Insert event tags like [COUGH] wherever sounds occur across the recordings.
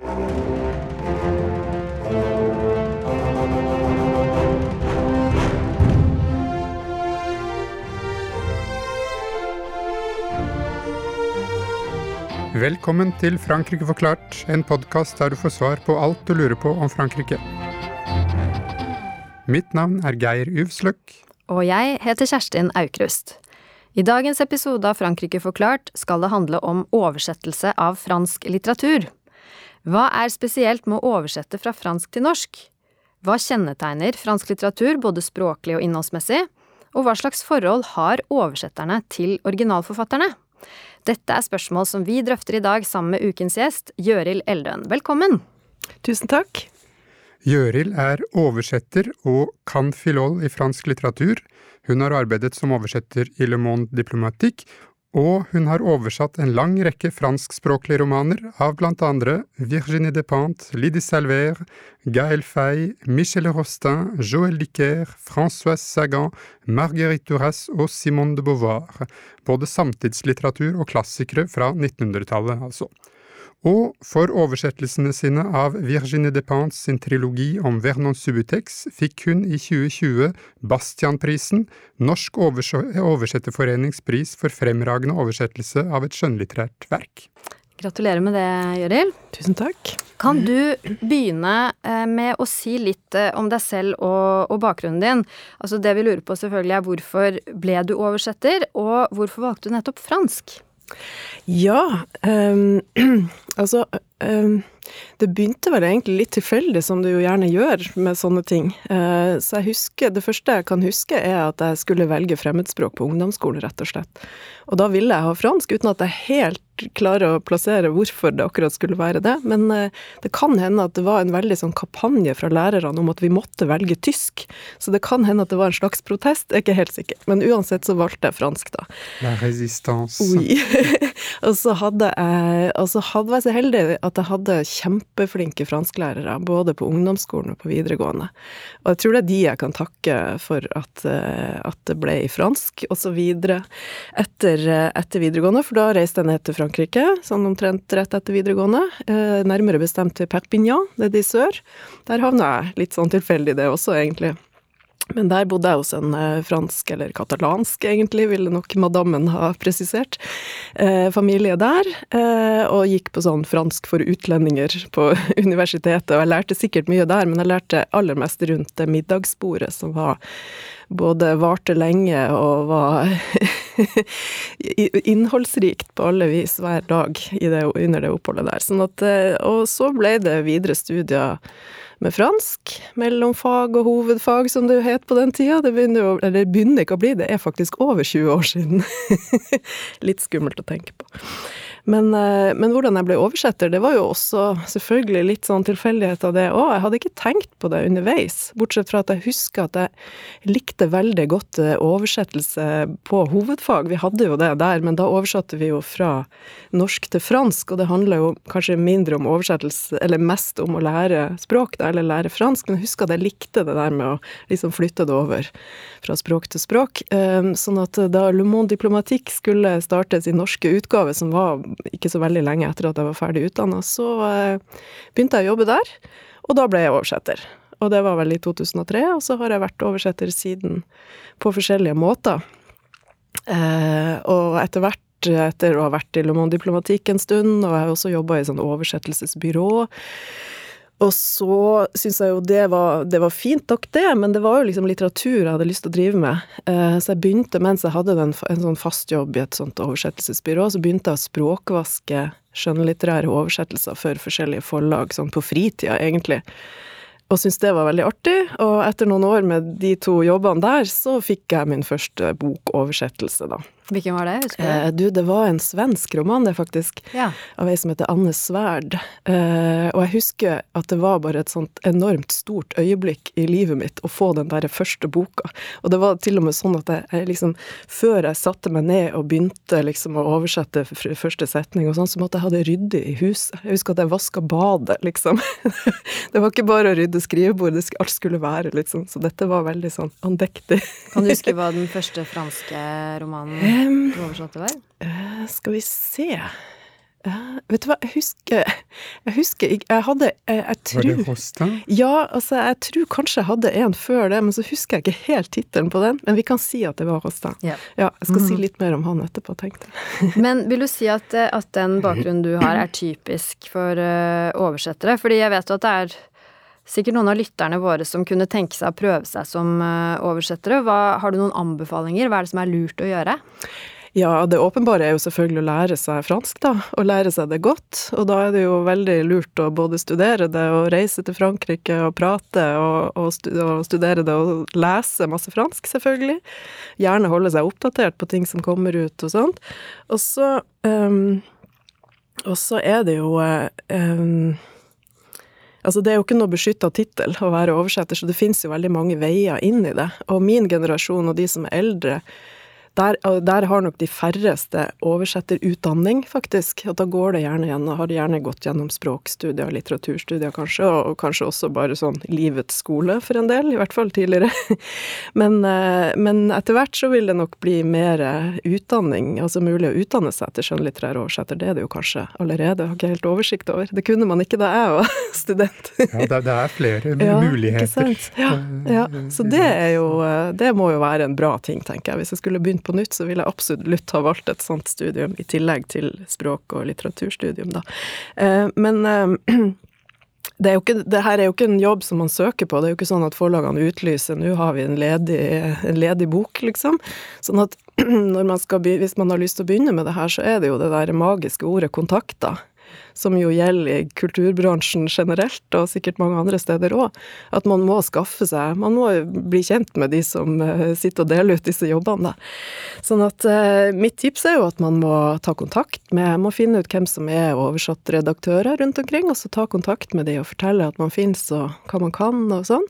Velkommen til Frankrike forklart, en podkast der du får svar på alt du lurer på om Frankrike. Mitt navn er Geir Uvsløk. Og jeg heter Kjerstin Aukrust. I dagens episode av Frankrike forklart skal det handle om oversettelse av fransk litteratur. Hva er spesielt med å oversette fra fransk til norsk? Hva kjennetegner fransk litteratur både språklig og innholdsmessig? Og hva slags forhold har oversetterne til originalforfatterne? Dette er spørsmål som vi drøfter i dag sammen med ukens gjest, Gjøril Eldøen. Velkommen! Tusen takk. Gjøril er oversetter og kan filol i fransk litteratur. Hun har arbeidet som oversetter i Le Monde Diplomatique, og hun har oversatt en lang rekke franskspråklige romaner av blant andre Virginie Despentes, Lydie Salver, Gaël Fay, Michel Rostin, Joël Dicker, Françoise Sagan, Marguerite Duras og Simone de Beauvoir, både samtidslitteratur og klassikere fra 1900-tallet, altså og for oversettelsene sine av Virginie Despentes sin trilogi om Vernon Subutex fikk hun i 2020 Bastianprisen, Norsk oversetterforenings pris for fremragende oversettelse av et skjønnlitterært verk. Gratulerer med det, Jøril. Tusen takk. Kan du begynne eh, med å si litt eh, om deg selv og, og bakgrunnen din? Altså Det vi lurer på selvfølgelig er hvorfor ble du oversetter, og hvorfor valgte du nettopp fransk? Ja, um, [CLEARS THROAT] altså um, Det begynte vel egentlig litt tilfeldig, som det jo gjerne gjør med sånne ting. Uh, så jeg husker, det første jeg kan huske, er at jeg skulle velge fremmedspråk på ungdomsskolen, rett og slett. Og da ville jeg ha fransk, uten at jeg helt klarer å plassere hvorfor det akkurat skulle være det. Men uh, det kan hende at det var en veldig sånn kampanje fra lærerne om at vi måtte velge tysk. Så det kan hende at det var en slags protest, jeg er ikke helt sikker. Men uansett så valgte jeg fransk, da. La résistance. Oui. [LAUGHS] og så hadde jeg, og så hadde jeg så heldig at jeg hadde kjempeflinke fransklærere, både på ungdomsskolen og på videregående. Og jeg tror det er de jeg kan takke for at, eh, at det ble i fransk, og så videre etter, etter, videregående, for da reiste jeg ned til Frankrike, sånn omtrent rett etter videregående. Eh, nærmere bestemt til Perpignan, er i sør. Der havna jeg, litt sånn tilfeldig det også, egentlig. Men der bodde jeg hos en eh, fransk, eller katalansk egentlig, ville nok madammen ha presisert, eh, familie der, eh, og gikk på sånn fransk for utlendinger på [LAUGHS] universitetet. Og jeg lærte sikkert mye der, men jeg lærte aller mest rundt det middagsbordet, som var både varte lenge og var [LAUGHS] innholdsrikt på alle vis hver dag det, under det oppholdet der. Sånn at, eh, og så ble det videre studier med fransk, mellomfag og hovedfag som det het på den tida. Det begynner jo, eller begynner ikke å bli, det er faktisk over 20 år siden. [LAUGHS] Litt skummelt å tenke på. Men, eh, men, hvordan jeg ble oversetter, det var jo også selvfølgelig litt sånn tilfeldighet av det òg. Jeg hadde ikke tenkt på det underveis, bortsett fra at jeg husker at jeg likte veldig godt eh, oversettelse på hovedfag. Vi hadde jo det der, men da oversatte vi jo fra norsk til fransk, og det handler jo kanskje mindre om oversettelse, eller mest om å lære språk, eller lære fransk, men jeg husker at jeg likte det der med å liksom flytte det over fra språk til språk. Eh, sånn at da Le Monde Diplomatique skulle startes i norske utgave, som var ikke så veldig lenge etter at jeg var ferdig utdanna, så eh, begynte jeg å jobbe der. Og da ble jeg oversetter. Og det var vel i 2003, og så har jeg vært oversetter siden på forskjellige måter. Eh, og etter hvert etter å ha vært i Le Monde Diplomatique en stund, og jeg har også jobba i sånn oversettelsesbyrå. Og så syns jeg jo det var, det var fint nok, det, men det var jo liksom litteratur jeg hadde lyst til å drive med. Eh, så jeg begynte, mens jeg hadde en, en sånn fast jobb i et sånt oversettelsesbyrå, så begynte jeg å språkvaske skjønnlitterære oversettelser for forskjellige forlag, sånn på fritida, egentlig og syntes det var veldig artig. Og etter noen år med de to jobbene der, så fikk jeg min første bokoversettelse, da. Hvilken var det? Eh, du, det var en svensk roman, det, faktisk. Ja. Av ei som heter Anne Sverd. Eh, og jeg husker at det var bare et sånt enormt stort øyeblikk i livet mitt å få den der første boka. Og det var til og med sånn at jeg liksom Før jeg satte meg ned og begynte liksom å oversette første setning og sånn, så måtte jeg ha det ryddig i huset. Jeg husker at jeg vaska badet, liksom. [LAUGHS] det var ikke bare å rydde skrivebordet, alt skulle være sånn. Så dette var veldig sånn andektig. kan du huske [LAUGHS] hva den første franske romanen um, oversatte var? Uh, skal vi se Uh, vet du hva, jeg husker Jeg husker jeg, Jeg hadde jeg, jeg tror, Var det Hosta? Ja, altså, jeg tror kanskje jeg hadde en før det, men så husker jeg ikke helt tittelen på den. Men vi kan si at det var Hosta. Yeah. ja jeg skal Mhm. si litt mer om han etterpå, tenkte jeg. [LAUGHS] Men vil du si at, eh, at den bakgrunnen du har, er typisk for uh, oversettere? Fordi jeg vet jo at det er sikkert noen av lytterne våre som kunne tenke seg å prøve seg som eh, oversettere. Hva, har du noen anbefalinger? Hva er det som er lurt å gjøre? Ja, det åpenbare er jo selvfølgelig å lære seg fransk, da. Og lære seg det godt. Og da er det jo veldig lurt å både studere det og reise til Frankrike og prate og, og, studere det og lese masse fransk, selvfølgelig. Gjerne holde seg oppdatert på ting som kommer ut og sånt. Og så um, Og så er det jo um, Altså, det er jo ikke noe beskytta tittel å være oversetter, så det finnes jo veldig mange veier inn i det. Og min generasjon og de som er eldre, der, der, har nok de færreste oversetterutdanning, faktisk. Og da går det gjerne igjen, og har de gjerne gått gjennom språkstudier litteraturstudier, kanskje, og, kanskje også bare sånn livets skole for en del, i hvert fall tidligere. [LAUGHS] Men, eh, men etter hvert så vil det nok bli mer utdanning, altså mulig å utdanne seg til skjønnlitterær oversetter. Det er det jo kanskje allerede, har ikke helt oversikt over. Det kunne man ikke da jeg var [LAUGHS] student. ja, det, det, er flere [LAUGHS] ja, muligheter. Ja, ja, så det er jo Det må jo være en bra ting, tenker jeg. Hvis jeg skulle begynt på nytt, så ville jeg absolutt ha valgt et sånt studium i tillegg til språk- og litteraturstudium, da. Eh, men eh, [CLEARS THROAT] det, ikke, det her er jo ikke en jobb som man søker på, det er jo ikke sånn at forlagene utlyser 'nå har vi en ledig, en ledig bok', liksom. Sånn at [CLEARS THROAT] man skal, hvis man har lyst til å begynne med det her, så er det jo det der magiske ordet 'kontakter' som jo gjelder i kulturbransjen generelt, og sikkert mange andre steder òg, at man må skaffe seg Man må bli kjent med de som uh, sitter og deler ut disse jobbene. Sånn at uh, mitt tips er jo at man må ta kontakt med Må finne ut hvem som er oversatt redaktører rundt omkring, og så ta kontakt med de og fortelle at man finnes, og hva man kan og sånn.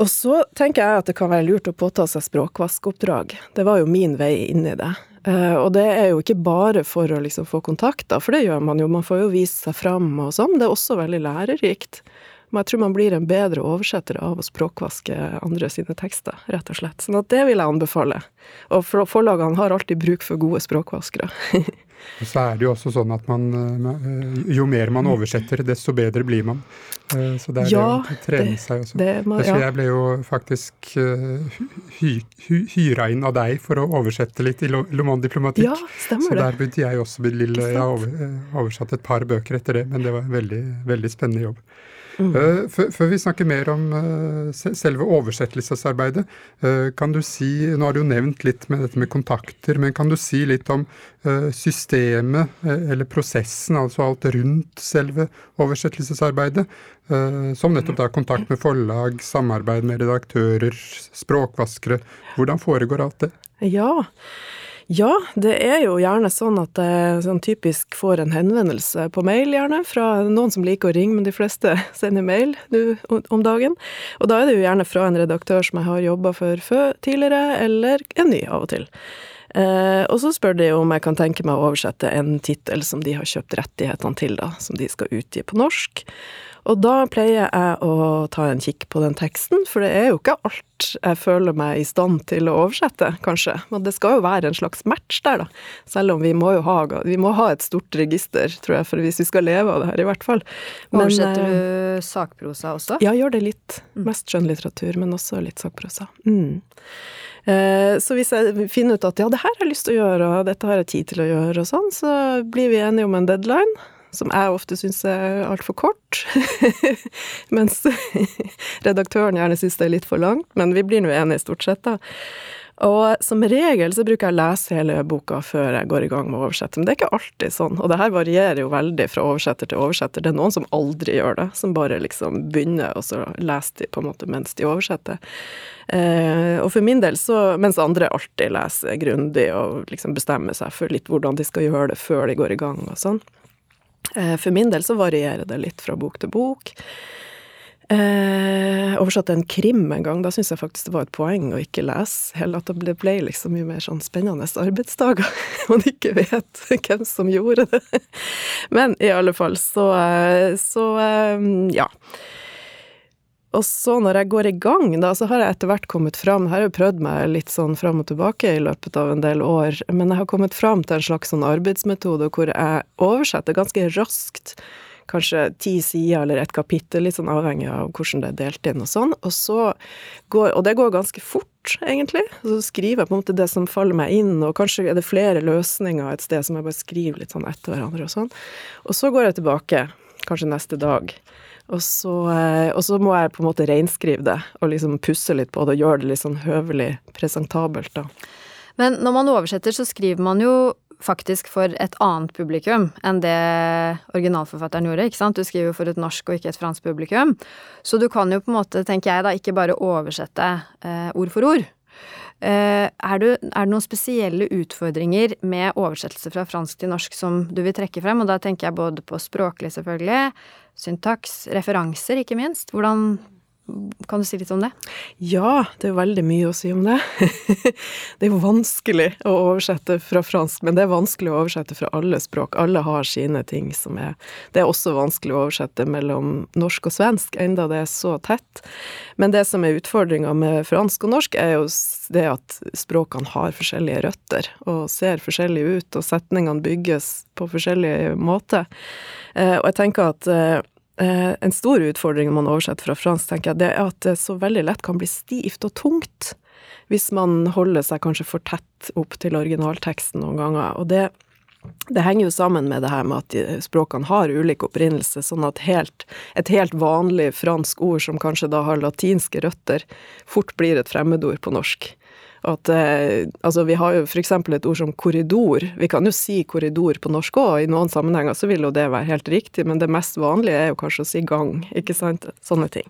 Og så tenker jeg at det kan være lurt å påta seg språkvaskoppdrag. Det var jo min vei inn i det. Uh, og det er jo ikke bare for å liksom få kontakter, for det gjør man jo, man får jo vise seg fram og sånn. Det er også veldig lærerikt. Men jeg tror man blir en bedre oversetter av å språkvaske andre sine tekster, rett og slett. Sånn at det vil jeg anbefale. Og forlagene har alltid bruk for gode språkvaskere. [LAUGHS] Så er det jo også sånn at man Jo mer man oversetter, desto bedre blir man. Så det er ja, det å trene seg også. Det, må, ja. Jeg ble jo faktisk hy, hy, hyra inn av deg for å oversette litt i Le Monde Diplomatique. Ja, stemmer så det. der begynte jeg også med lille Jeg har oversatt et par bøker etter det, men det var en veldig, veldig spennende jobb. Mm. Uh, før vi snakker mer om uh, selve oversettelsesarbeidet, uh, kan du si Nå har du jo nevnt litt med dette med kontakter, men kan du si litt om systemet, eller prosessen, altså alt rundt selve oversettelsesarbeidet? Som nettopp da kontakt med forlag, samarbeid med redaktører, språkvaskere. Hvordan foregår alt det? Ja, ja, det er jo gjerne sånn at jeg sånn typisk får en henvendelse på mail, gjerne, fra noen som liker å ringe, men de fleste [LAUGHS] sender mail nu om dagen. Og da er det jo gjerne fra en redaktør som jeg har jobba for før tidligere, eller en ny av og til. Eh, og så spør de om jeg kan tenke meg å oversette en tittel som de har kjøpt rettighetene til, da, som de skal utgi på norsk. Og da pleier jeg å ta en kikk på den teksten, for det er jo ikke alt jeg føler meg i stand til å oversette, kanskje. Men det skal jo være en slags match der, da. Selv om vi må jo ha, vi må ha et stort register, tror jeg, for hvis vi skal leve av det her, i hvert fall. Men, Oversetter du sakprosa også? Ja, gjør det litt. Mest skjønnlitteratur, men også litt sakprosa. Mm. Så hvis jeg finner ut at ja, det her har jeg lyst til å gjøre, og dette har jeg tid til å gjøre, og sånn, så blir vi enige om en deadline som jeg ofte syns er altfor kort. [LAUGHS] Mens [LAUGHS] redaktøren gjerne syns det er litt for langt, men vi blir nå enige stort sett, da. Og som regel så bruker jeg å lese hele boka før jeg går i gang med å oversette, men det er ikke alltid sånn. Og det her varierer jo veldig fra oversetter til oversetter. Det er noen som aldri gjør det, som bare liksom begynner, og så leser de på en måte mens de oversetter. Eh, og for min del så, mens andre alltid leser grundig og liksom bestemmer seg for litt hvordan de skal gjøre det før de går i gang og sånn. For min del så varierer det litt fra bok til bok. Eh, oversatte en krim en gang. Da syns jeg faktisk det var et poeng å ikke lese heller. At det ble liksom mye mer sånn spennende arbeidsdager. [LAUGHS] Man ikke vet hvem som gjorde det. Men i alle fall, så, så ja. og så når jeg går i gang, da, så har jeg etter hvert kommet fram Her har jeg prøvd meg litt sånn fram og tilbake i løpet av en del år, men jeg har kommet fram til en slags sånn arbeidsmetode hvor jeg oversetter ganske raskt. Kanskje ti sider eller et kapittel, litt sånn avhengig av hvordan det er delt inn og sånn. Og så går Og det går ganske fort, egentlig. Så skriver jeg på en måte det som faller meg inn, og kanskje er det flere løsninger et sted som jeg bare skriver litt sånn etter hverandre og sånn. Og så går jeg tilbake, kanskje neste dag. Og så, eh, og så, må jeg på en måte reinskrive det, og liksom pusse litt på det og gjøre det litt sånn høvelig presentabelt, da. Men når man oversetter, så skriver man jo faktisk for et annet publikum enn det originalforfatteren gjorde, ikke sant? Du skriver for et norsk og ikke et fransk publikum. Så du kan jo på en måte, tenker jeg da, ikke bare oversette eh, ord for ord. Eh, er, du, er, det noen spesielle utfordringer med oversettelse fra fransk til norsk som du vil trekke frem? Og da tenker jeg både på språklig, selvfølgelig, syntaks, referanser, ikke minst. Hvordan kan du si litt om det? Ja, det er veldig mye å si om det. [LAUGHS] det er jo vanskelig å oversette fra fransk, men det er vanskelig å oversette fra alle språk. Alle har sine ting som er Det er også vanskelig å oversette mellom norsk og svensk, enda det er så tett. Men det som er utfordringa med fransk og norsk, er jo det at språkene har forskjellige røtter og ser forskjellige ut, og setningene bygges på forskjellige måter. Eh, og jeg tenker at eh, en stor utfordring når man oversetter fra fransk, tenker jeg, det er at det så veldig lett kan bli stivt og tungt hvis man holder seg kanskje for tett opp til originalteksten noen ganger. Og det, det henger jo sammen med det her med at språkene har ulik opprinnelse, sånn at helt, et helt vanlig fransk ord som kanskje da har latinske røtter, fort blir et fremmedord på norsk. At eh, Altså, vi har jo f.eks. et ord som korridor. Vi kan jo si korridor på norsk òg, i noen sammenhenger så vil jo det være helt riktig, men det mest vanlige er jo kanskje å si gang, ikke sant? Sånne ting.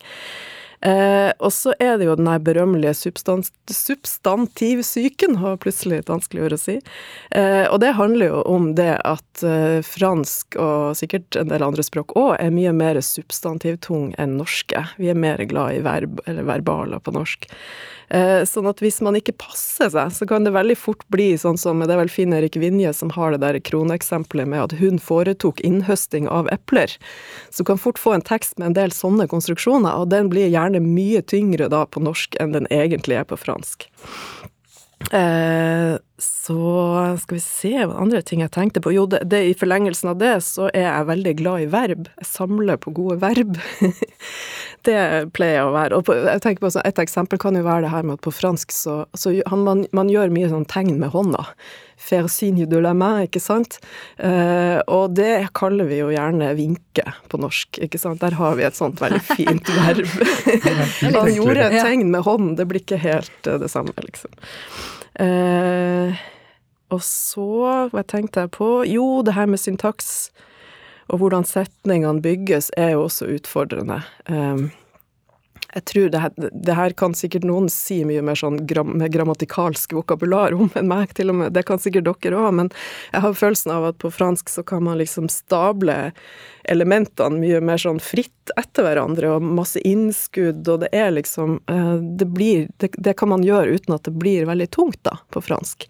Eh, og så er det jo den her berømmelige substant substantivsyken, har plutselig et vanskelig ord å si. Eh, og det handler jo om det at eh, fransk, og sikkert en del andre språk òg, er mye mer substantivtung enn norske. Vi er mer glad i verb, eller verbaler på norsk. Eh, sånn at hvis man ikke passer seg, så kan det veldig fort bli sånn som Det er vel Finn-Erik Vinje som har det der kroneeksempelet med at hun foretok innhøsting av epler. Så kan fort få en tekst med en del sånne konstruksjoner, og den blir gjerne mye tyngre da på norsk enn den egentlig er på fransk. Eh, så skal vi se hva andre ting jeg tenkte på. Jo, det, det, i forlengelsen av det så er jeg veldig glad i verb. Jeg samler på gode verb. [LAUGHS] det pleier jeg å være. Og på, jeg tenker på så Et eksempel kan jo være det her med at på fransk så, så han, man, man, gjør mye sånn tegn med hånda. Faire signe de la main, ikke sant? Eh, og det kaller vi jo gjerne vinke på norsk, ikke sant? Der har vi et sånt veldig [LAUGHS] fint verb. Han gjorde et tegn med hånden, det blir ikke helt eh, det samme, liksom. Eh, og så, hva tenkte jeg på? Jo, det her med syntaks og hvordan setningene bygges, er jo også utfordrende. Eh, jeg tror det her, det her, kan sikkert noen si mye mer sånn gram, med grammatikalsk vokabular om enn meg, til og med. Det kan sikkert dere òg, men jeg har følelsen av at på fransk så kan man liksom stable elementene mye mer sånn fritt etter hverandre, og masse innskudd, og det er liksom eh, Det blir det, det kan man gjøre uten at det blir veldig tungt, da, på fransk.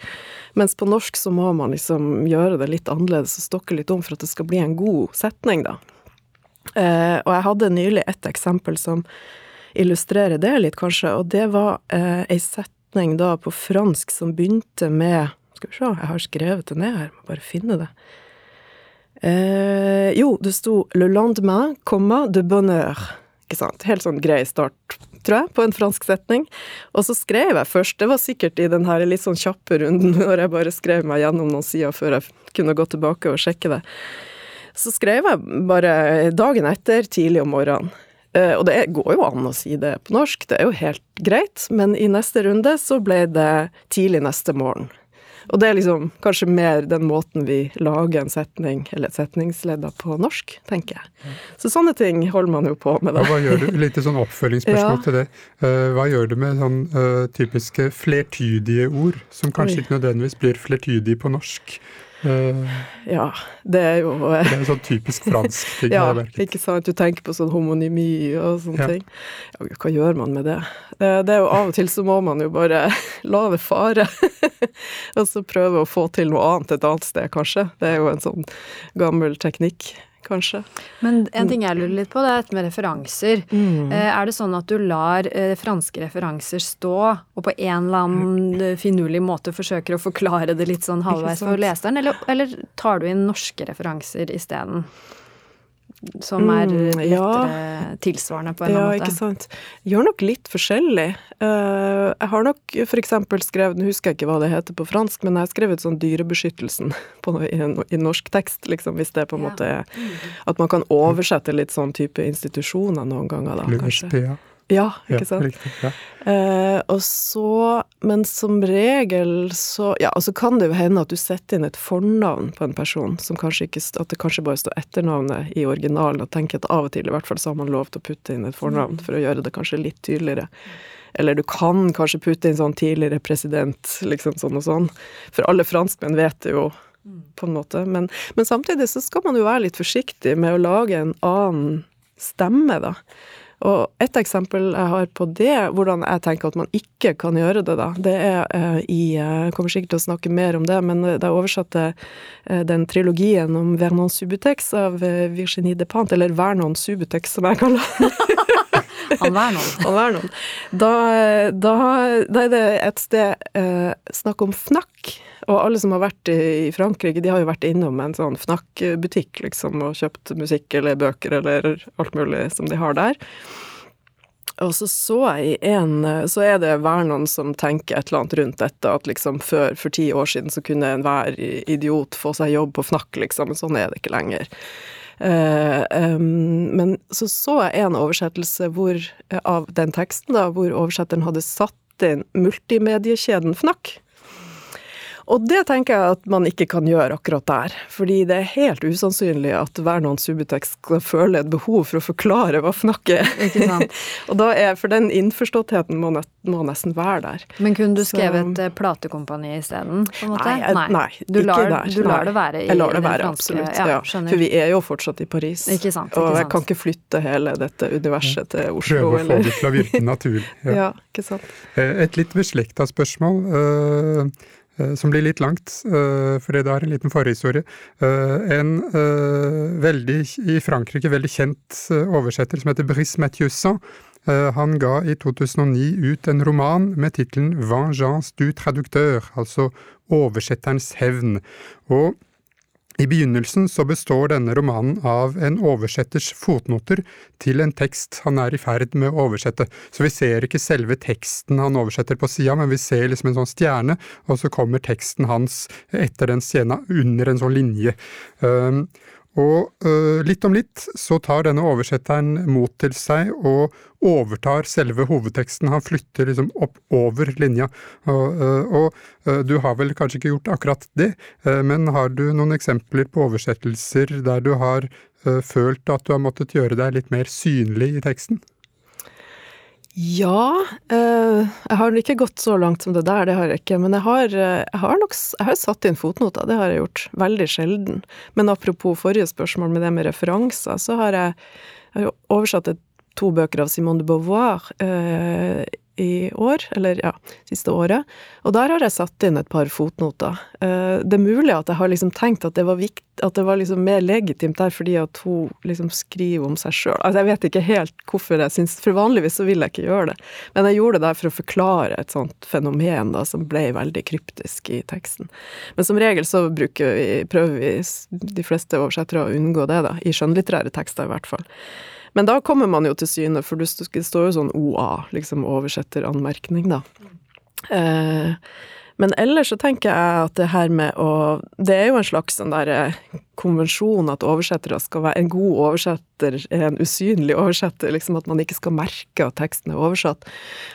Mens på norsk så må man liksom gjøre det litt annerledes og stokke litt om for at det skal bli en god setning, da. Eh, og jeg hadde nylig et eksempel som illustrere det litt, kanskje. Og det var eh, ei setning da på fransk som begynte med Skal vi se, jeg har skrevet det ned her, må bare finne det. Eh, jo, det sto 'Le lendemain, comma, de bonheur'. Ikke sant? Helt sånn grei start, tror jeg, på en fransk setning. Og så skrev jeg først, det var sikkert i den her litt sånn kjappe runden [LAUGHS] når jeg bare skrev meg gjennom noen sider før jeg kunne gå tilbake og sjekke det. Så skrev jeg bare dagen etter, tidlig om morgenen. Eh, og det går jo an å si det på norsk, det er jo helt greit, men i neste runde så ble det tidlig neste morgen. Og det er liksom kanskje mer den måten vi lager en setning, eller et setningsledd på norsk, tenker jeg. Så sånne ting holder man jo på med. Da. Ja, hva gjør du, Litt sånn oppfølgingsspørsmål [LAUGHS] ja. til det. Uh, hva gjør du med sånn uh, typiske flertydige ord, som kanskje Oi. ikke nødvendigvis blir flertydige på norsk? Uh, ja, det er jo Det er en sånn typisk fransk ting. [LAUGHS] ja, ikke sant. Du tenker på sånn homonymi og sånne ja. ting. Ja, hva gjør man med det? det? det? er jo Av og til så må man jo bare [LAUGHS] la det fare. [LAUGHS] og så prøve å få til noe annet et annet sted, kanskje. Det er jo en sånn gammel teknikk. Kanskje. Men en ting jeg lurer litt på, det er dette med referanser. Mm. Er det sånn at du lar franske referanser stå, og på en eller annen finurlig måte forsøker å forklare det litt sånn halvveis for leseren, eller, eller tar du inn norske referanser isteden? Som er mm, lettere ja. tilsvarende på en ja, annen måte. Ja, ikke sant. Gjør nok litt forskjellig. Uh, jeg har nok for eksempel skrevet, nå husker jeg ikke hva det heter på fransk, men jeg har skrevet sånn Dyrebeskyttelsen [LAUGHS] på, i, i, norsk tekst, liksom, hvis det på en ja. måte er At man kan oversette litt sånn type institusjoner noen ganger, da, kanskje. Ja, ikke sant. Riktig, ja. eh, og så Men som regel så Ja, og så kan det jo hende at du setter inn et fornavn på en person, som kanskje ikke At det kanskje bare står etternavnet i originalen, og tenker at av og til i hvert fall så har man lov til å putte inn et fornavn for å gjøre det kanskje litt tydeligere. Eller du kan kanskje putte inn sånn tidligere president, liksom sånn og sånn. For alle franskmenn vet det jo, på en måte. Men, men samtidig så skal man jo være litt forsiktig med å lage en annen stemme, da. Og et eksempel jeg har på det, hvordan jeg tenker at man ikke kan gjøre det, da, det er uh, i Jeg uh, kommer sikkert til å snakke mer om det, men da jeg oversatte den trilogien om Vernon Subutex av Virginie Depant, eller Vernon Subutex, som jeg kaller [LAUGHS] Han Vernon. Han Vernon. Da, da, da, er det et sted snakk om fnakk. Og alle som har vært i Frankrike, de har jo vært innom en sånn FNAC-butikk, liksom, og kjøpt musikk eller bøker eller alt mulig som de har der. Og så så jeg i en Så er det Vernon som tenker et eller annet rundt dette, at liksom før, for ti år siden, så kunne enhver idiot få seg jobb på FNAC, liksom, men sånn er det ikke lenger. Um, men så så jeg en oversettelse hvor, av den teksten, da, hvor oversetteren hadde satt inn multimediekjeden FNAC. Og det tenker jeg at man ikke kan gjøre akkurat der, fordi det er helt usannsynlig at hver noen Subutex skal føle et behov for å forklare hva fnakk er. [LAUGHS] Og da er, For den innforståttheten må, må, nesten være der. Men kunne du skrevet Så, platekompani isteden? Nei, nei, nei, du lar, ikke der. Du lar det være i jeg lar det være, franske absolutt, ja, ja. For vi er jo fortsatt i Paris. Ikke sant, ikke og jeg sant. kan ikke flytte hele dette universet til Oslo. Prøve å få det til å virke naturlig. [LAUGHS] Ja. ja, ikke sant. Eh, et litt beslekta spørsmål. Eh, som blir litt langt, eh, fordi det har en liten forhistorie. Eh, en veldig, i Frankrike veldig kjent oversetter som heter Brice Mathieusin, han ga i 2009 ut en roman med tittelen Vengeance du traducteur, altså Oversetterens hevn. Og i begynnelsen så består denne romanen av en oversetters fotnoter til en tekst han er i ferd med å oversette. Så vi ser ikke selve teksten han oversetter på sida, men vi ser liksom en sånn stjerne, og så kommer teksten hans etter den scena under en sånn linje. Um, og uh, litt om litt så tar denne oversetteren mot til seg og overtar selve hovedteksten. Han flytter liksom opp over linja. Og, uh, og uh, du har vel kanskje ikke gjort akkurat det, men har du noen eksempler på oversettelser der du har følt at du har måttet gjøre deg litt mer synlig i teksten? Ja. Eh, jeg har ikke gått så langt som det der, det har jeg ikke. Men jeg har, eh, jeg har nok jeg har satt inn fotnoter, det har jeg gjort. Veldig sjelden. Men apropos forrige spørsmål med det med referanser, så har jeg, jeg har oversatt to bøker av Simone de Beauvoir eh, i år, eller ja, siste året. Og der har jeg satt inn et par fotnoter. Eh, det er mulig at jeg har liksom tenkt at det var, vikt, at det var liksom mer legitimt der fordi at hun liksom skriver om seg sjøl. Altså, jeg vet ikke helt hvorfor jeg syns For vanligvis så vil jeg ikke gjøre det. Men jeg gjorde det der for å forklare et sånt fenomen da, som ble veldig kryptisk i teksten. Men som regel så bruker vi, prøver vi, de fleste oversettere, å unngå det, da. I skjønnlitterære tekster i hvert fall. Men da kommer man jo til syne, for det står jo sånn OA, liksom oversetteranmerkning, da. Eh, men ellers så tenker jeg at det her med å Det er jo en slags sånn der eh, konvensjon at oversettere skal være En god oversetter er en usynlig oversetter, liksom at man ikke skal merke at teksten er oversatt.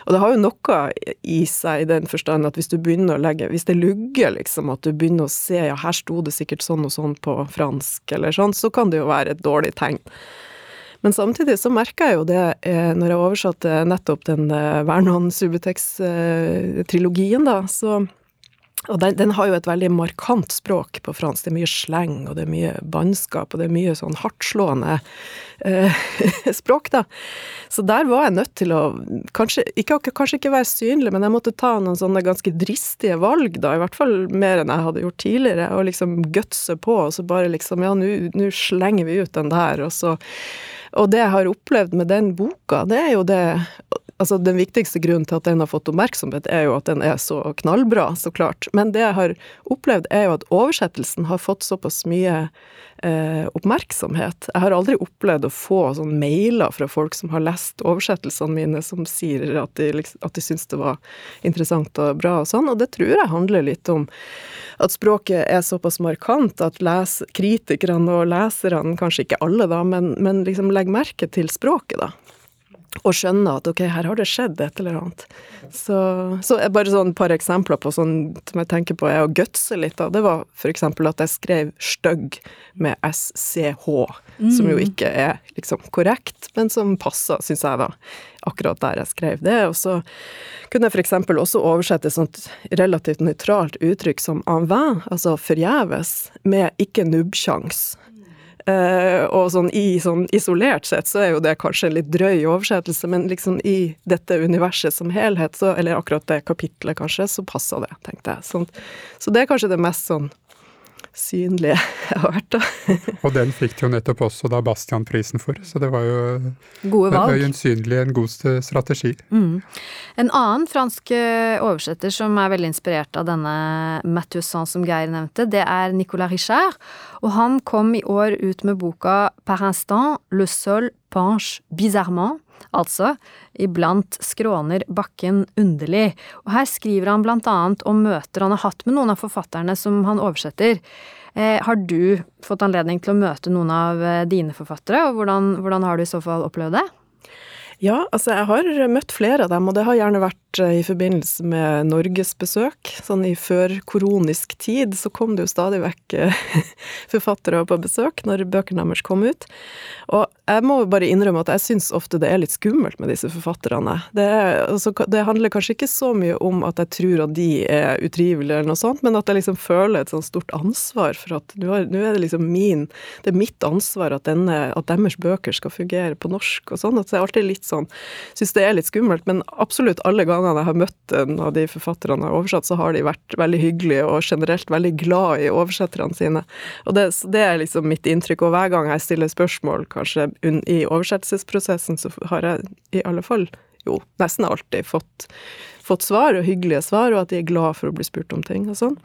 Og det har jo noe i seg i den forstand at hvis du begynner å legge Hvis det lugger, liksom, at du begynner å se ja, her sto det sikkert sånn og sånn på fransk, eller sånn, så kan det jo være et dårlig tegn. Men samtidig så merka jeg jo det eh, når jeg oversatte nettopp den eh, Vernon Subutex-trilogien, da, så Og den, den, har jo et veldig markant språk på fransk. Det er mye sleng, og det er mye bannskap, og det er mye sånn hardtslående eh, [LAUGHS] språk, da. Så der var jeg nødt til å kanskje ikke, kanskje ikke være synlig, men jeg måtte ta noen sånne ganske dristige valg, da. I hvert fall mer enn jeg hadde gjort tidligere. Og liksom gutse på, og så bare liksom Ja, nå slenger vi ut den der, og så Og det jeg har opplevd med den boka, det er jo det Altså, den viktigste grunnen til at den har fått oppmerksomhet, er jo at den er så knallbra, så klart. Men det jeg har opplevd, er jo at oversettelsen har fått såpass mye eh, oppmerksomhet. Jeg har aldri opplevd å få sånn mailer fra folk som har lest oversettelsene mine, som sier at de, liksom, at de syns det var interessant og bra og sånn, og det tror jeg handler litt om at språket er såpass markant at les, kritikerne og leserne, kanskje ikke alle da, men, men liksom legger merke til språket, da og skjønner at ok, her har det skjedd et eller annet. Så, så bare sånn et par eksempler på sånn som jeg tenker på er å gutse litt av. Det var eksempel at jeg skrev 'stygg' med SCH, mm. som jo mm. ikke er liksom korrekt, men som passer, syns jeg, da. Akkurat der jeg skrev det. Og så kunne jeg eksempel også oversette et sånt relativt nøytralt uttrykk som 'en vain', altså forgjeves, med 'ikke nubbsjans'. Uh, og sånn, i, sånn isolert sett så er jo det kanskje en litt drøy oversettelse, men liksom i dette universet som helhet, så, eller akkurat det kapitlet kanskje, så passer det, tenkte jeg. Sånn, så det er kanskje det mest sånn synlige [LAUGHS] jeg har vært, da. [LAUGHS] og den fikk de jo nettopp også da Bastian-prisen for, så det var jo Gode valg. øyensynlig en god strategi. Mm. En annen fransk eh, oversetter som er veldig inspirert av denne Mathieusan som Geir nevnte, det er Nicolas Richard, og han kom i år ut med boka Par instant, le sol penche bizarrement Altså, iblant skråner bakken underlig, og her skriver han blant annet om møter han har hatt med noen av forfatterne som han oversetter. Eh, har du fått anledning til å møte noen av eh, dine forfattere, og hvordan, hvordan har du i så fall opplevd det? Ja, altså jeg har møtt flere av dem, og det har gjerne vært eh, i forbindelse med norgesbesøk. Sånn i førkoronisk tid så kom det jo stadig vekk eh, [LAUGHS] forfattere på besøk når bøkene deres kom ut. Og jeg må bare innrømme at jeg syns ofte det er litt skummelt med disse forfatterne. Det, er, altså, det, handler kanskje ikke så mye om at jeg tror at de er utrivelige eller noe sånt, men at jeg liksom føler et sånt stort ansvar for at nå er, det liksom min Det er mitt ansvar at, denne, at deres bøker skal fungere på norsk og sånn. At jeg alltid litt sånn Syns det er litt skummelt, men absolutt alle gangene jeg har møtt en av de forfatterne jeg har oversatt, så har de vært veldig hyggelige og generelt veldig glad i oversetterne sine. Og det, det er liksom mitt inntrykk. Og hver gang jeg stiller spørsmål, kanskje i oversettelsesprosessen, så har jeg i alle fall jo nesten alltid fått fått svar, og hyggelige svar, og at de er glad for å bli spurt om ting og sånn.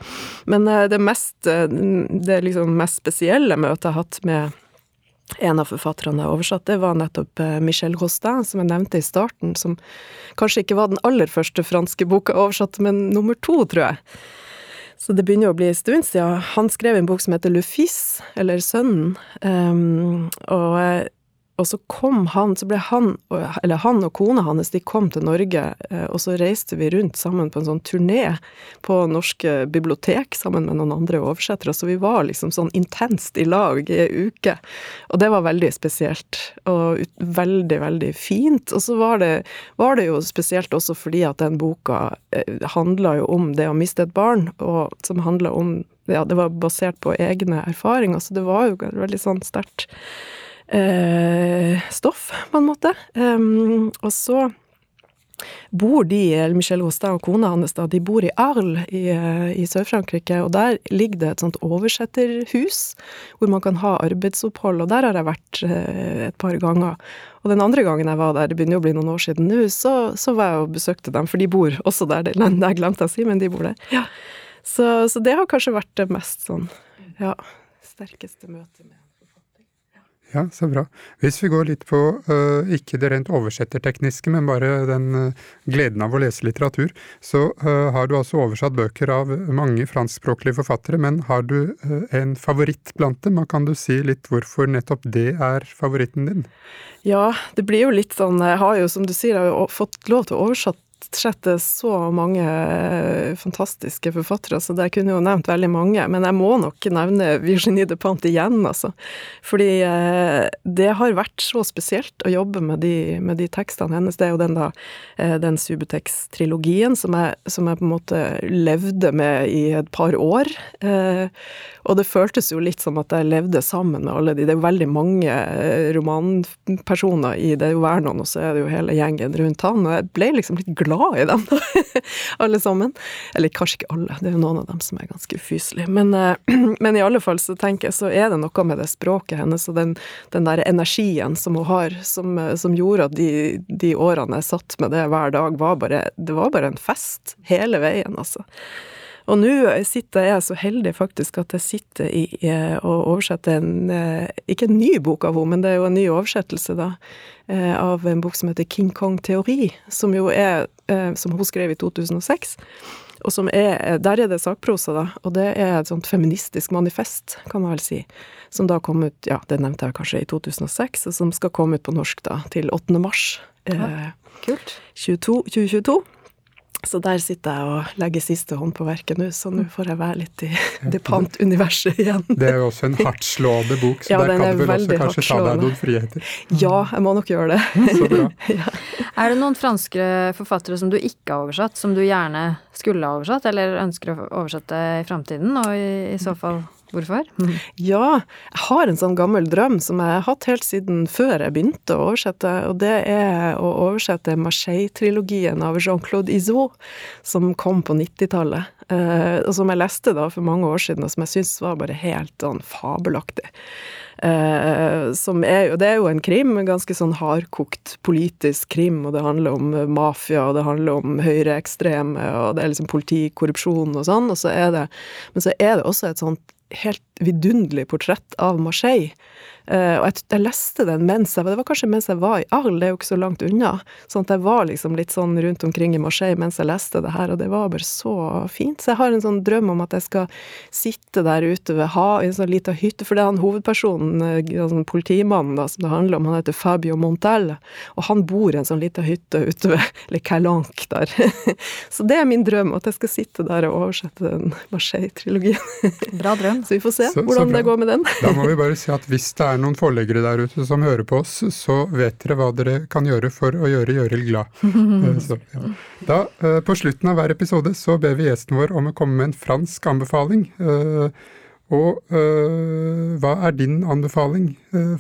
Men eh, det mest, eh, det liksom mest spesielle møtet jeg har hatt med en av forfatterne jeg oversatte, var nettopp eh, Michel Rostin, som jeg nevnte i starten, som kanskje ikke var den aller første franske boka oversatt, men nummer to, tror jeg. Så det begynner å bli en stund siden. Han skrev en bok som heter Le Fils, eller Sønnen, um, og og så kom han, så ble han, eller han og kona hans, de kom til Norge, eh, og så reiste vi rundt sammen på en sånn turné på norske bibliotek sammen med noen andre oversettere, så vi var liksom sånn intenst i lag i ei uke. Og det var veldig spesielt, og veldig, veldig fint. Og så var det, var det jo spesielt også fordi at den boka eh, handla jo om det å miste et barn, og som handla om Ja, det var basert på egne erfaringer, så det var jo veldig sånn sterkt eh, stoff, på en måte. Um, og så bor de, eller Michel Rostin og kona hans, da, de bor i Arles i, eh, i Sør-Frankrike, og der ligger det et sånt oversetterhus hvor man kan ha arbeidsopphold, og der har jeg vært eh, et par ganger. Og den andre gangen jeg var der, det begynner jo å bli noen år siden nå, så, så var jeg og besøkte dem, for de bor også der, det, jeg glemte å si, men de bor der. Ja. Så, så, det har kanskje vært det mest sånn, ja, sterkeste møtet med ja, så bra. Hvis vi går litt på uh, ikke det rent oversettertekniske, men bare den uh, gleden av å lese litteratur, så uh, har du altså oversatt bøker av mange franskspråklige forfattere, men har du en favoritt blant dem, og kan du si litt hvorfor nettopp det er favoritten din? Ja, det blir jo litt sånn Jeg har jo, som du sier, jeg har jo fått lov til å oversette verdsetter så mange eh, fantastiske forfattere, så jeg kunne jo nevnt veldig mange. Men jeg må nok nevne Virginie de Pant igjen, altså. Fordi eh, det har vært så spesielt å jobbe med de, med de tekstene hennes. Det er jo den da, eh, den Subutex-trilogien som, som, jeg på en måte levde med i et par år. Og det føltes jo litt som at jeg levde sammen med alle de. Det er jo veldig mange romanpersoner i det. er jo Vernon, og så er det jo hele gjengen rundt han. Og jeg ble liksom litt glad i dem, [LAUGHS] alle sammen. Eller kanskje ikke alle, det er jo noen av dem som er ganske ufyselige. Men, eh, [CLEARS THROAT] men, i alle fall så tenker jeg så er det noe med det språket hennes og den, den der energien som hun har, som, eh, som gjorde at de, de, årene jeg satt med det hver dag, var bare, det var bare en fest hele veien, altså. Og nå sitter jeg så heldig faktisk at jeg sitter i, og oversetter en Ikke en ny bok av henne, men det er jo en ny oversettelse, da. Av en bok som heter King Kong teori, som jo er Som hun skrev i 2006. Og som er Der er det sakprosa, da. Og det er et sånt feministisk manifest, kan man vel si. Som da kom ut, ja, det nevnte jeg kanskje i 2006, og som skal komme ut på norsk da, til 8. mars. Ja, kult. 22, 2022. Så der sitter jeg og legger siste hånd på verket nå, så nå får jeg være litt i [LAUGHS] det pant-universet igjen. Det er jo også en hardtslående bok, så ja, der kan du vel også kanskje ta deg noen friheter? Ja, jeg må nok gjøre det. [LAUGHS] Så bra. [LAUGHS] ja. Er det noen franske forfattere som du ikke har oversatt, som du gjerne skulle ha oversatt, eller ønsker å oversette i framtiden, og i, i så fall Hvorfor? Mm. [LAUGHS] Ja, jeg har en sånn gammel drøm som jeg har hatt helt siden før jeg begynte å oversette, og det er å oversette Marseille-trilogien av Jean-Claude Izot, som kom på 90-tallet, eh, og som jeg leste da for mange år siden, og som jeg syns var bare helt sånn fabelaktig. Eh, som er jo, det er jo en krim, en ganske sånn hardkokt politisk krim, og det handler om mafia, og det handler om høyreekstreme, og det er liksom politikorrupsjon og sånn, og så er det Men så er det også et sånt helt vidunderlig portrett av Marseille. Uh, og jeg, jeg, leste den mens jeg Det var kanskje mens jeg var i Arles, det er jo ikke så langt unna. Sånn at jeg var liksom litt sånn rundt omkring i Marseille mens jeg leste det her, og det var bare så fint. Så jeg har en sånn drøm om at jeg skal sitte der ute ved ha i en sånn lita hytte, for det er han hovedpersonen, sånn politimannen da, som det handler om, han heter Fabio Montel, og han bor i en sånn lita hytte ute ved Le Calanque der. [LAUGHS] så det er min drøm, at jeg skal sitte der og oversette den Marseille-trilogien. Bra drøm. [LAUGHS] Så vi får se så, hvordan så det går med den. da må vi bare si at hvis det er noen forleggere der ute som hører på oss, så vet dere hva dere kan gjøre for å gjøre Gjørild glad. [LAUGHS] Eh, så, ja. Da, eh, på slutten av hver episode, så ber vi gjesten vår om å komme med en fransk anbefaling. Eh, og hva er din anbefaling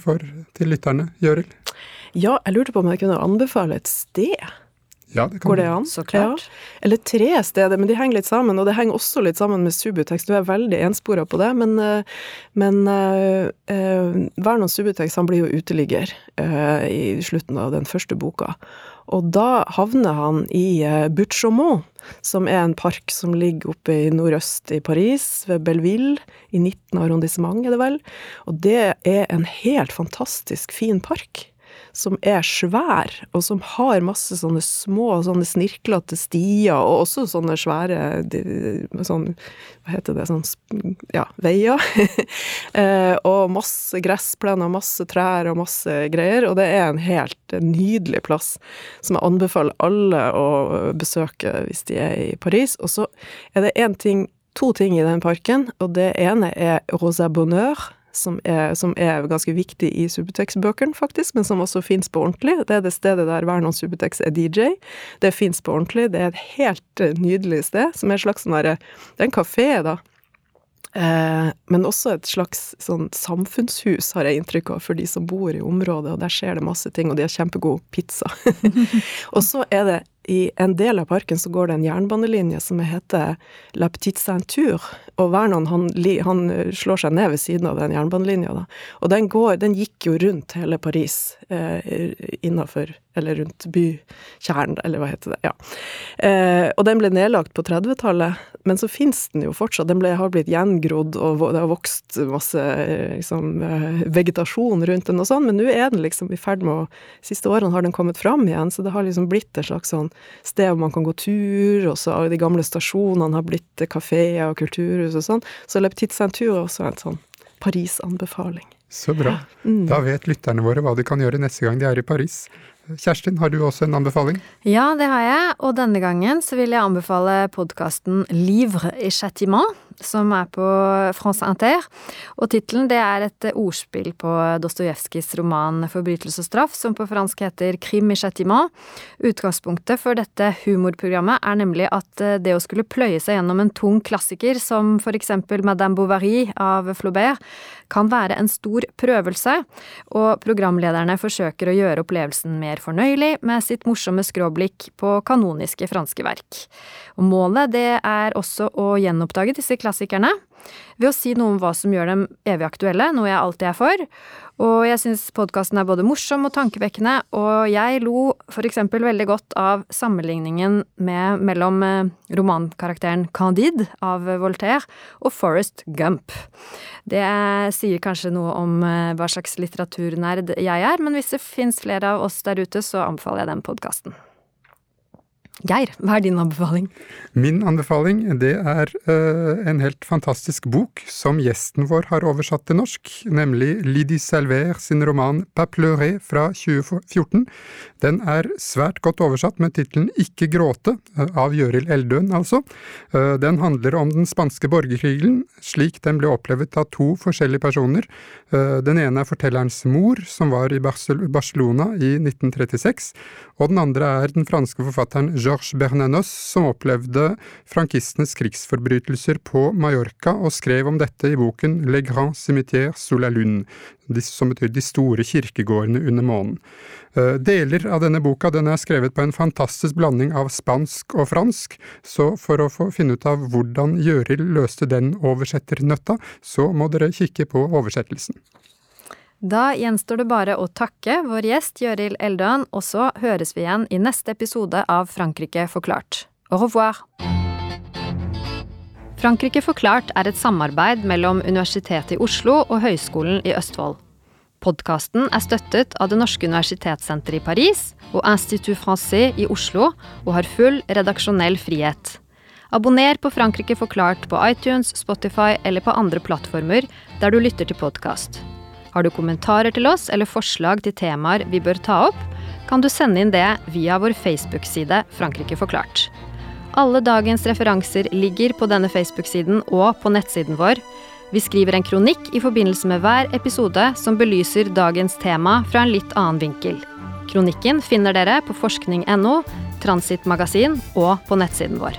for, til lytterne, Gjørild? Ja, jeg lurte på om jeg kunne anbefale et sted. Ja, det kan Går det an? Så klart. Ja. Eller tre steder, men de henger litt sammen. Og det henger også litt sammen med Subutex. Du er veldig enspora på det, men, eh, men uh, uh, Vernon Subutex han blir jo uteligger uh, i slutten av den første boka. Og da havner han i uh, Butchaumont, som er en park som ligger oppe i nordøst i Paris, ved Belleville, i 19 arrondissement, er det vel. Og det er en helt fantastisk fin park som er svær, og som har masse sånne små, sånne snirklete stier, og også sånne svære sånn, Hva heter det Sånn ja, veier. [LAUGHS] Eh, og masse gressplener, masse trær og masse greier. Og det er en helt nydelig plass som jeg anbefaler alle å besøke hvis de er i Paris. Og så er det én ting, to ting i den parken, og det ene er Rosa Bonheur som er, som er, ganske viktig i Subutex-bøkene, faktisk, men som også fins på ordentlig. Det er det stedet der Vernon Subutex er DJ. Det fins på ordentlig. Det er et helt eh, nydelig sted, som er et slags sånn derre Det er en kafé, da. Eh, men også et slags sånn samfunnshus, har jeg inntrykk av, for de som bor i området, og der skjer det masse ting, og de har kjempegod pizza. [LAUGHS] og så er det i en del av parken så går det en jernbanelinje som heter La Petite Ceinture, og Vernon han, han, slår seg ned ved siden av den jernbanelinja. Og den går, den gikk jo rundt hele Paris, eh, innafor, eller rundt bykjernen, eller hva heter det, ja. Eh, og den ble nedlagt på 30-tallet, men så fins den jo fortsatt. Den ble, har blitt gjengrodd, og det har vokst masse liksom, eh, vegetasjon rundt den og sånn, men nå er den liksom i ferd med å Siste årene har den kommet fram igjen, så det har liksom blitt et slags sånn sted hvor man kan gå tur, og så de gamle stasjonene har blitt kafeer og kulturhus og sånn. Så Le en tur er også en sånn Paris-anbefaling. Så bra. Mm. Da vet lytterne våre hva de kan gjøre neste gang de er i Paris. Kjerstin, har du også en anbefaling? Ja, det har jeg, og denne gangen så vil jeg anbefale podkasten Livre i châtiment, som er på France Inter. Og tittelen det er et ordspill på Dostojevskijs roman Forbrytelse og straff, som på fransk heter Crime i châtiment. Utgangspunktet for dette humorprogrammet er nemlig at det å skulle pløye seg gjennom en tung klassiker som for eksempel Madame Bovary av Flaubert, kan være en stor prøvelse, og programlederne forsøker å gjøre opplevelsen mer fornøyelig med sitt morsomme skråblikk på kanoniske franske verk. Og målet det er også å gjenoppdage disse klassikerne ved å si noe om hva som gjør dem evig aktuelle, noe jeg alltid er for. Og jeg syns podkasten er både morsom og tankevekkende, og jeg lo eksempel veldig godt av sammenligningen med, mellom eh, romankarakteren Candide av Voltaire og Forest Gump. Det sier kanskje noe om eh, hva slags litteraturnerd jeg er, men hvis det fins flere av oss der ute, så anbefaler jeg den podkasten. Geir, hva er din anbefaling? Min anbefaling det er uh, en helt fantastisk bok som gjesten vår har oversatt til norsk, nemlig Lydie Salver sin roman Pas pleuré fra 2014. Den er svært godt oversatt med tittelen Ikke gråte, uh, av Gjøril Eldøen altså. Uh, den handler om den spanske borgerkrigen, slik den ble opplevd av to forskjellige personer. Den ene er fortellerens mor, som var i Barcelona i 1936, og den andre er den franske forfatteren Georges Bernanos, som opplevde frankistenes krigsforbrytelser på Mallorca, og skrev om dette i boken Le Grand Cimetière sous la lune, som betyr De store kirkegårdene under månen. Eh, deler av denne boka den er skrevet på en fantastisk blanding av spansk og fransk, så for å få finne ut av hvordan Gjørild løste den oversetternøtta, så må dere kikke på oversettelsen. Da gjenstår det bare å takke vår gjest Gjøril Eldøen, og så høres vi igjen i neste episode av Frankrike forklart. Au revoir! Frankrike forklart er et samarbeid mellom Universitetet i Oslo og Høgskolen i Østfold. Podkasten er støttet av Det norske universitetssenteret i Paris og Institut Francais i Oslo, og har full redaksjonell frihet. Abonner på Frankrike forklart på iTunes, Spotify eller på andre plattformer der du lytter til podkast. Har du kommentarer til oss eller forslag til temaer vi bør ta opp, kan du sende inn det via vår Facebook-side Frankrike forklart. Alle dagens referanser ligger på denne Facebook-siden og på nettsiden vår. Vi skriver en kronikk i forbindelse med hver episode som belyser dagens tema fra en litt annen vinkel. Kronikken finner dere på forskning.no, Transitmagasin og på nettsiden vår.